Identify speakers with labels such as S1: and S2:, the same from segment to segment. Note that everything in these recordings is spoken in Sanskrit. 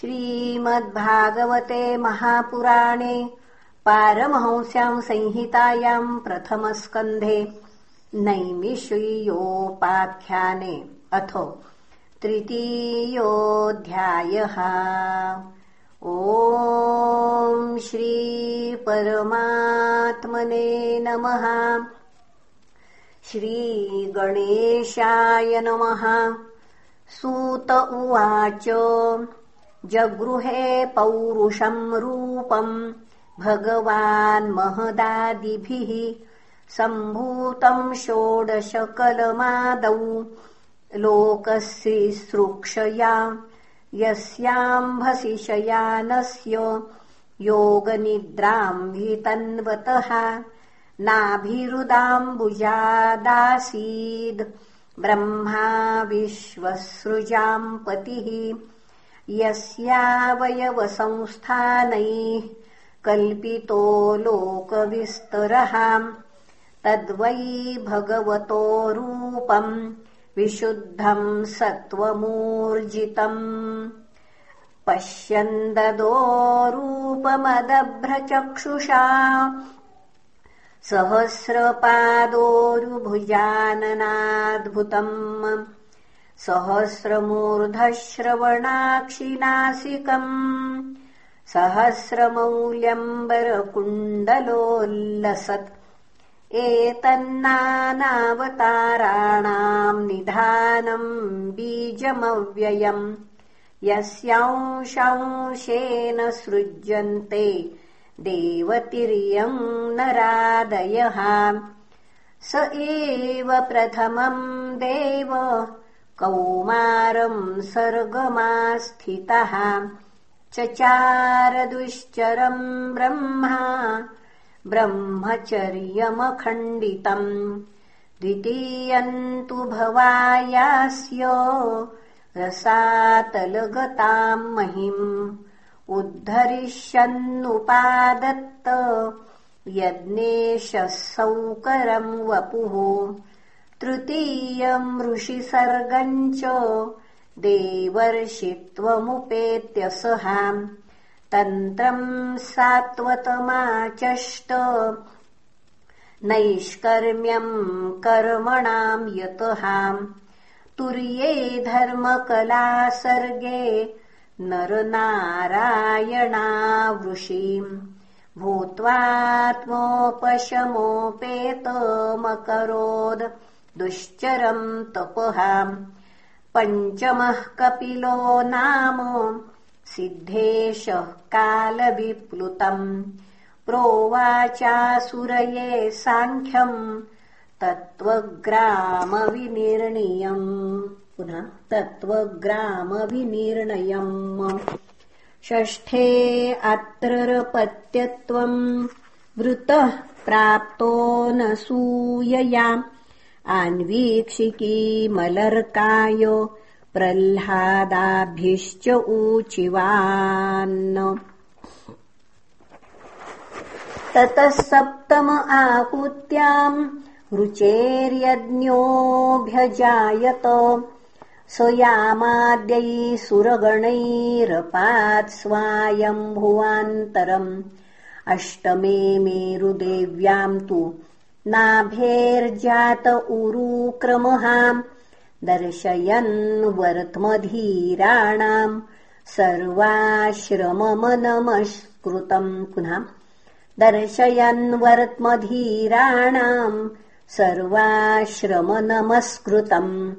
S1: श्रीमद्भागवते महापुराणे पारमहंस्याम् संहितायाम् प्रथमस्कन्धे नैमिषीयोपाख्याने अथो ॐ श्रीपरमात्मने नमः। श्रीगणेशाय नमः। सूत उवाच जगृहे पौरुषम् रूपम् भगवान् महदादिभिः सम्भूतम् षोडशकलमादौ लोकस्यसृक्षया यस्याम्भसि शयानस्य योगनिद्राम् वितन्वतः नाभिरुदाम्बुजादासीद् ब्रह्मा विश्वसृजाम् पतिः यस्यावयवसंस्थानैः कल्पितो लोकविस्तरः। तद्वै भगवतो रूपम् विशुद्धम् सत्त्वमूर्जितम्। पश्यन्ददो रूपमदभ्रचक्षुषा। सहस्रपादोरुभुजाननाद्भुतम् सहस्रमूर्धश्रवणाक्षिनासिकम् सहस्रमौल्यम्बरकुण्डलोल्लसत्। एतन्नानावताराणाम् निधानम् बीजमव्ययम्। यस्यांशांशेन सृज्यन्ते देवतिर्यम् नरादयः। स एव प्रथमम् देव कौमारम् सर्गमास्थितः। चचारदुश्चरम् ब्रह्मा ब्रह्मचर्यमखण्डितम्। द्वितीयम् तु भवायास्य रसातलगताम् महिम्। उद्धरिष्यन्नुपादत्त यज्ञेशः सौकरम् वपुः तृतीयम् ऋषिसर्गम् च देवर्षित्वमुपेत्यसहा तन्त्रम् सात्वतमाचष्ट। नैष्कर्म्यम् कर्मणाम् यतः। तुर्ये धर्मकलासर्गे नरनारायणावृषीम् भूत्वात्मोपशमोपेतमकरोद दुश्चरम् तपः पञ्चमः कपिलो नाम सिद्धेशः कालविप्लुतम्। प्रोवाचासुरये साङ्ख्यम् तत्त्वग्रामविनिर्णयम्। पुनः तत्त्वग्रामविनिर्णयम्। षष्ठे अत्रपत्यत्वम् वृतः प्राप्तो न सूयया अन्वीक्षिकी मलर्काय प्रह्लादाभिश्च ऊचिवान्। ततः सप्तम आहूत्याम् रुचेर्यज्ञोऽभ्यजायत स यामाद्यै सुरगणैरपात् स्वायम्भुवान्तरम्। अष्टमे मेरुदेव्याम् तु नाभेर्जात उरुक्रमः दर्शयन् वर्त्मधीराणाम् सर्वाश्रममनमस्कृतम् पुनः दर्शयन् वर्त्मधीराणाम् सर्वाश्रमनमस्कृतम्।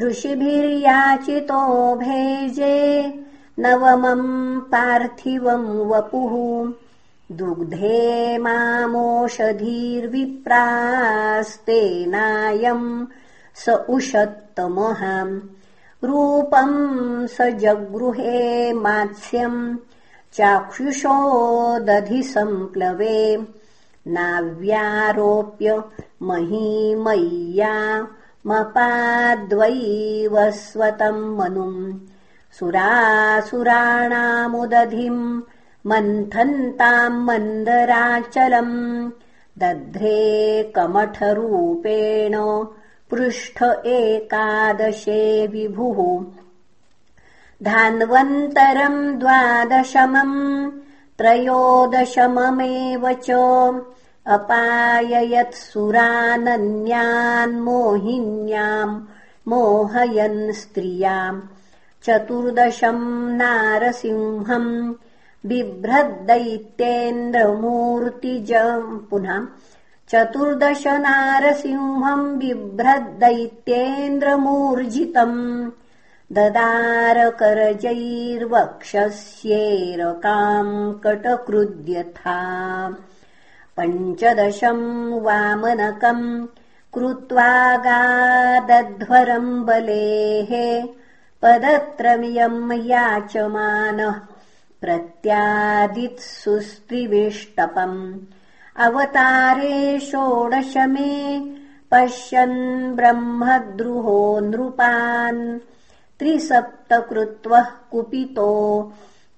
S1: ऋषिभिर्याचितो भेजे नवमम् पार्थिवम् वपुः दुग्धे मामोषधीर्विप्रास्तेनायम् स उषत्तमः रूपम् स जगृहे मात्स्यम् चाक्षुषो दधि सम्प्लवे नाव्यारोप्य महीमय्या मपाद्वैवस्वतम् मनुम् सुरासुराणामुदधिम् मन्थन्ताम् मन्दराचलम् दध्रे कमठरूपेण पृष्ठ एकादशे विभुः। धान्वन्तरम् द्वादशमम् त्रयोदशममेव च अपाययत्सुरानन्यान्मोहिन्याम् मोहयन् स्त्रियाम्। चतुर्दशम् नारसिंहम् बिभ्रद्दैत्येन्द्रमूर्तिज पुनः चतुर्दश नारसिंहम् बिभ्रद्दैत्येन्द्रमूर्जितम् ददारकरजैर्वक्षस्येरकाम् कटकृद्यथा। पञ्चदशम् वामनकम् कृत्वा गादध्वरम् बलेः पदत्रमियम् याचमानः प्रत्यादित्सुस्त्रिविष्टपम्। अवतारे षोडशमे पश्यन् ब्रह्मद्रुहो नृपान्। त्रिसप्त कृत्वः कुपितो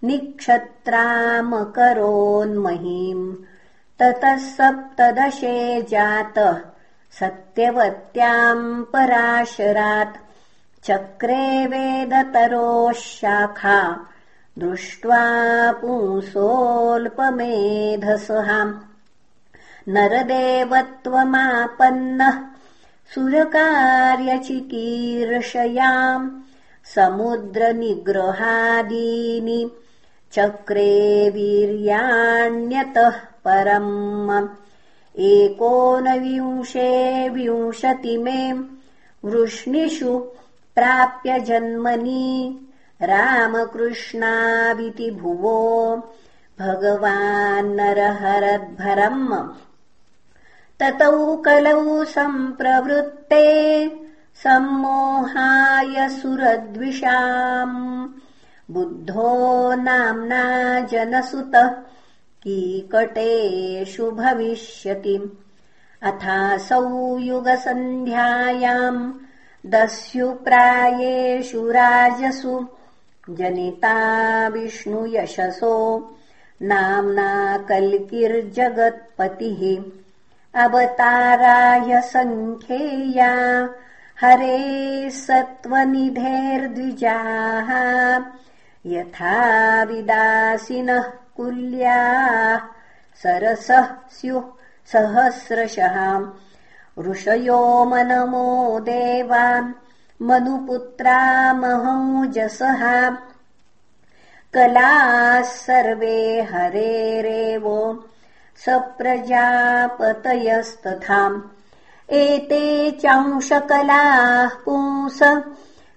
S1: निक्षत्रामकरोन्महीम्। ततः सप्तदशे जातः सत्यवत्याम् पराशरात्। चक्रे वेदतरोः शाखा दृष्ट्वा पुंसोऽल्पमेधसहाम्। नरदेवत्वमापन्नः सुरकार्यचिकीर्षयाम्। समुद्रनिग्रहादीनि चक्रे वीर्याण्यतः परम्। एकोनविंशे विंशतिमे वृष्णिषु प्राप्य जन्मनि रामकृष्णाविति भुवो भगवान्नरहरद्भरम् ततौ कलौ सम्प्रवृत्ते सम्मोहाय सुरद्विषाम्। बुद्धो नाम्ना जनसुतः कीकटेषु भविष्यति अथासौ युगसन्ध्यायाम् दस्युप्रायेषु राजसु जनिता विष्णुयशसो नाम्ना कल्किर्जगत्पतिः। अवताराय सङ्ख्येया हरे सत्त्वनिधेर्द्विजाः। यथा विदासिनः कुल्याः सरसः स्युः सहस्रशः। ऋषयो मनमो देवान् मनुपुत्रा महौजसः कलाः सर्वे हरेरेव सप्रजापतयस्तथाम् एते चांशकलाः पुंस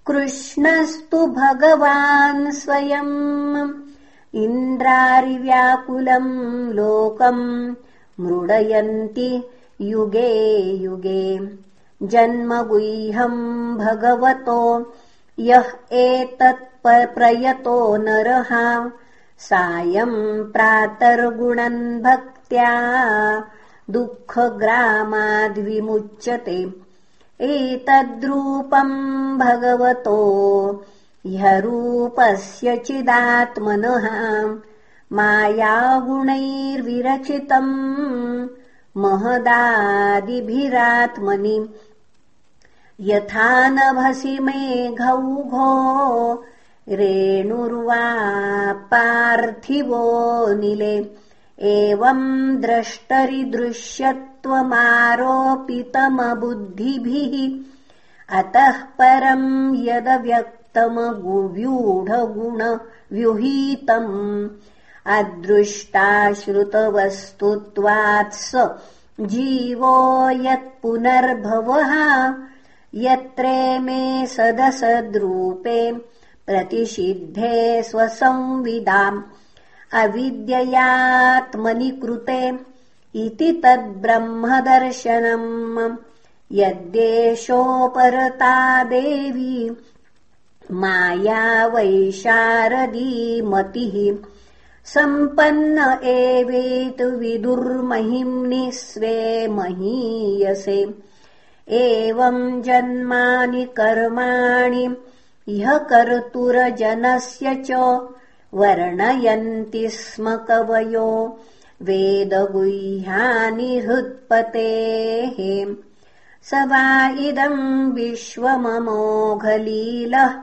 S1: कृष्णस्तु भगवान् स्वयम् इन्द्रारिव्याकुलम् लोकम् मृडयन्ति युगे युगे जन्मगुह्यम् भगवतो यः एतत्प्रयतो नरः। सायम् प्रातर्गुणन् भक्त्या दुःखग्रामाद्विमुच्यते। एतद्रूपम् भगवतो ह्यरूपस्य चिदात्मनः। मायागुणैर्विरचितम् महदादिभिरात्मनि यथा नभसि मेघौघो रेणुर्वा पार्थिवो निले। एवम् द्रष्टरिदृश्यत्वमारोपितमबुद्धिभिः। अतः परम् यदव्यक्तमगुव्यूढगुणव्युहीतम् अदृष्टाश्रुतवस्तुत्वात्स जीवो यत्पुनर्भवः यत्रे मे सदसद्रूपे प्रतिषिद्धे स्वसंविदाम् अविद्ययात्मनि कृते इति तद्ब्रह्मदर्शनम् यद्देशोपरता देवी माया वैशारदीमतिः सम्पन्न एवेतु विदुर्महिम्नि स्वे महीयसे एवम् जन्मानि कर्माणि ह्य कर्तुरजनस्य च वर्णयन्ति स्म कवयो वेदगुह्यानि हृत्पतेः। स वा इदम् विश्वममोघलीलः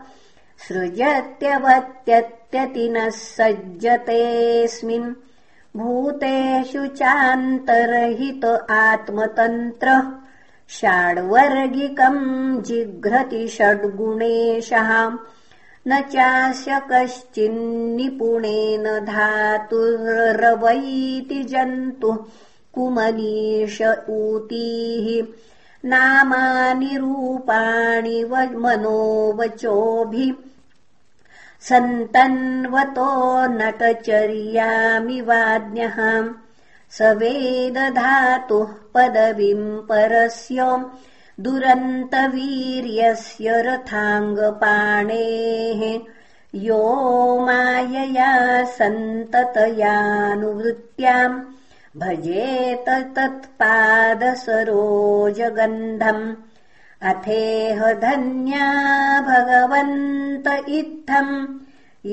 S1: सृजत्यवत्यत्यतिनः सज्जतेऽस्मिन्। भूतेषु चान्तरहित आत्मतन्त्रः षाड्वर्गिकम् जिघ्रति षड्गुणेशः। न चास्य कश्चिन्निपुणेन धातुरवैति जन्तुः कुमनीष ऊतीः। नामानि रूपाणि मनोवचोभिः। सन्तन्वतो नटचर्यामि वाज्ञः स वेदधातुः पदवीम् परस्य दुरन्तवीर्यस्य रथाङ्गपाणेः यो मायया सन्ततयानुवृत्त्याम् भजेत तत्पादसरोजगन्धम् अथेह धन्या भगवन्त इत्थम्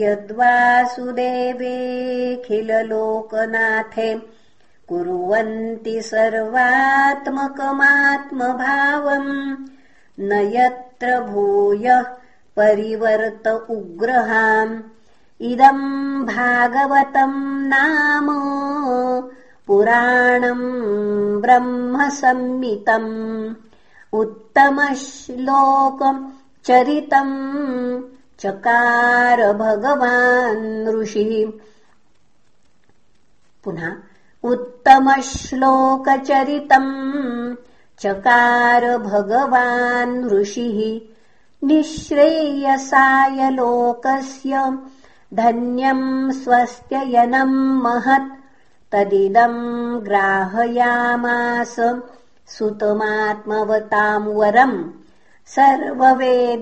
S1: यद्वासुदेवेऽखिललोकनाथे कुर्वन्ति सर्वात्मकमात्मभावम्। न यत्र भूयः परिवर्त उग्रहाम्। इदम् भागवतम् नाम पुराणम् ब्रह्मसम्मितम् उत्तमश्लोकम् चरितम् चकार भगवान् ऋषिः। पुनः उत्तमश्लोकचरितम् चकार भगवान् ऋषिः निःश्रेयसाय लोकस्य धन्यम् स्वस्त्ययनम् महत् तदिदम् ग्राहयामास सुतमात्मवताम् वरम् सर्ववेदेतिहासानाम्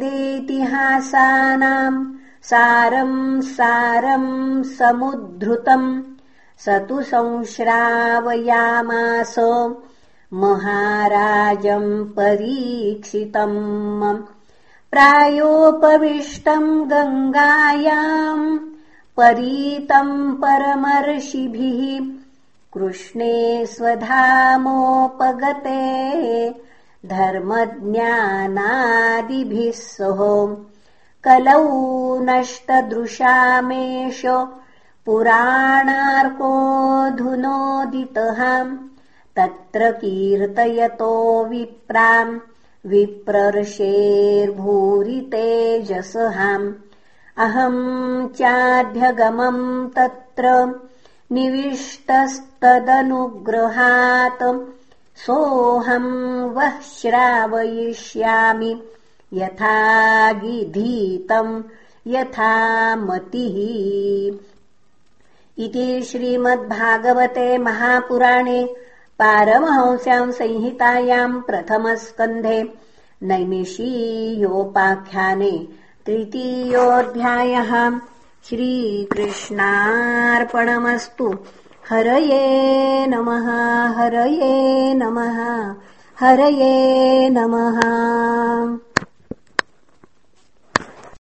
S1: सारम् सारम् समुद्धृतम् स तु संश्रावयामास महाराजम् परीक्षितम् प्रायोपविष्टम् गङ्गायाम् परीतम् परमर्षिभिः कृष्णे स्वधामोपगते धर्मज्ञानादिभिः सह कलौ नष्टदृशामेष पुराणार्कोऽधुनोदितः तत्र कीर्तयतो विप्राम् विप्रर्षेर्भूरितेजसहाम् अहम् चाध्यगमम् तत्र निविष्टस्तदनुग्रहात्। सोऽहम् वः श्रावयिष्यामि यथा गिधीतम् यथा मतिः इति श्रीमद्भागवते महापुराणे पारमहंस्याम् संहितायाम् प्रथमस्कन्धे नैमिषीयोपाख्याने तृतीयोऽध्यायः श्रीकृष्णार्पणमस्तु। हरये नमः हरये नमः हरये नमः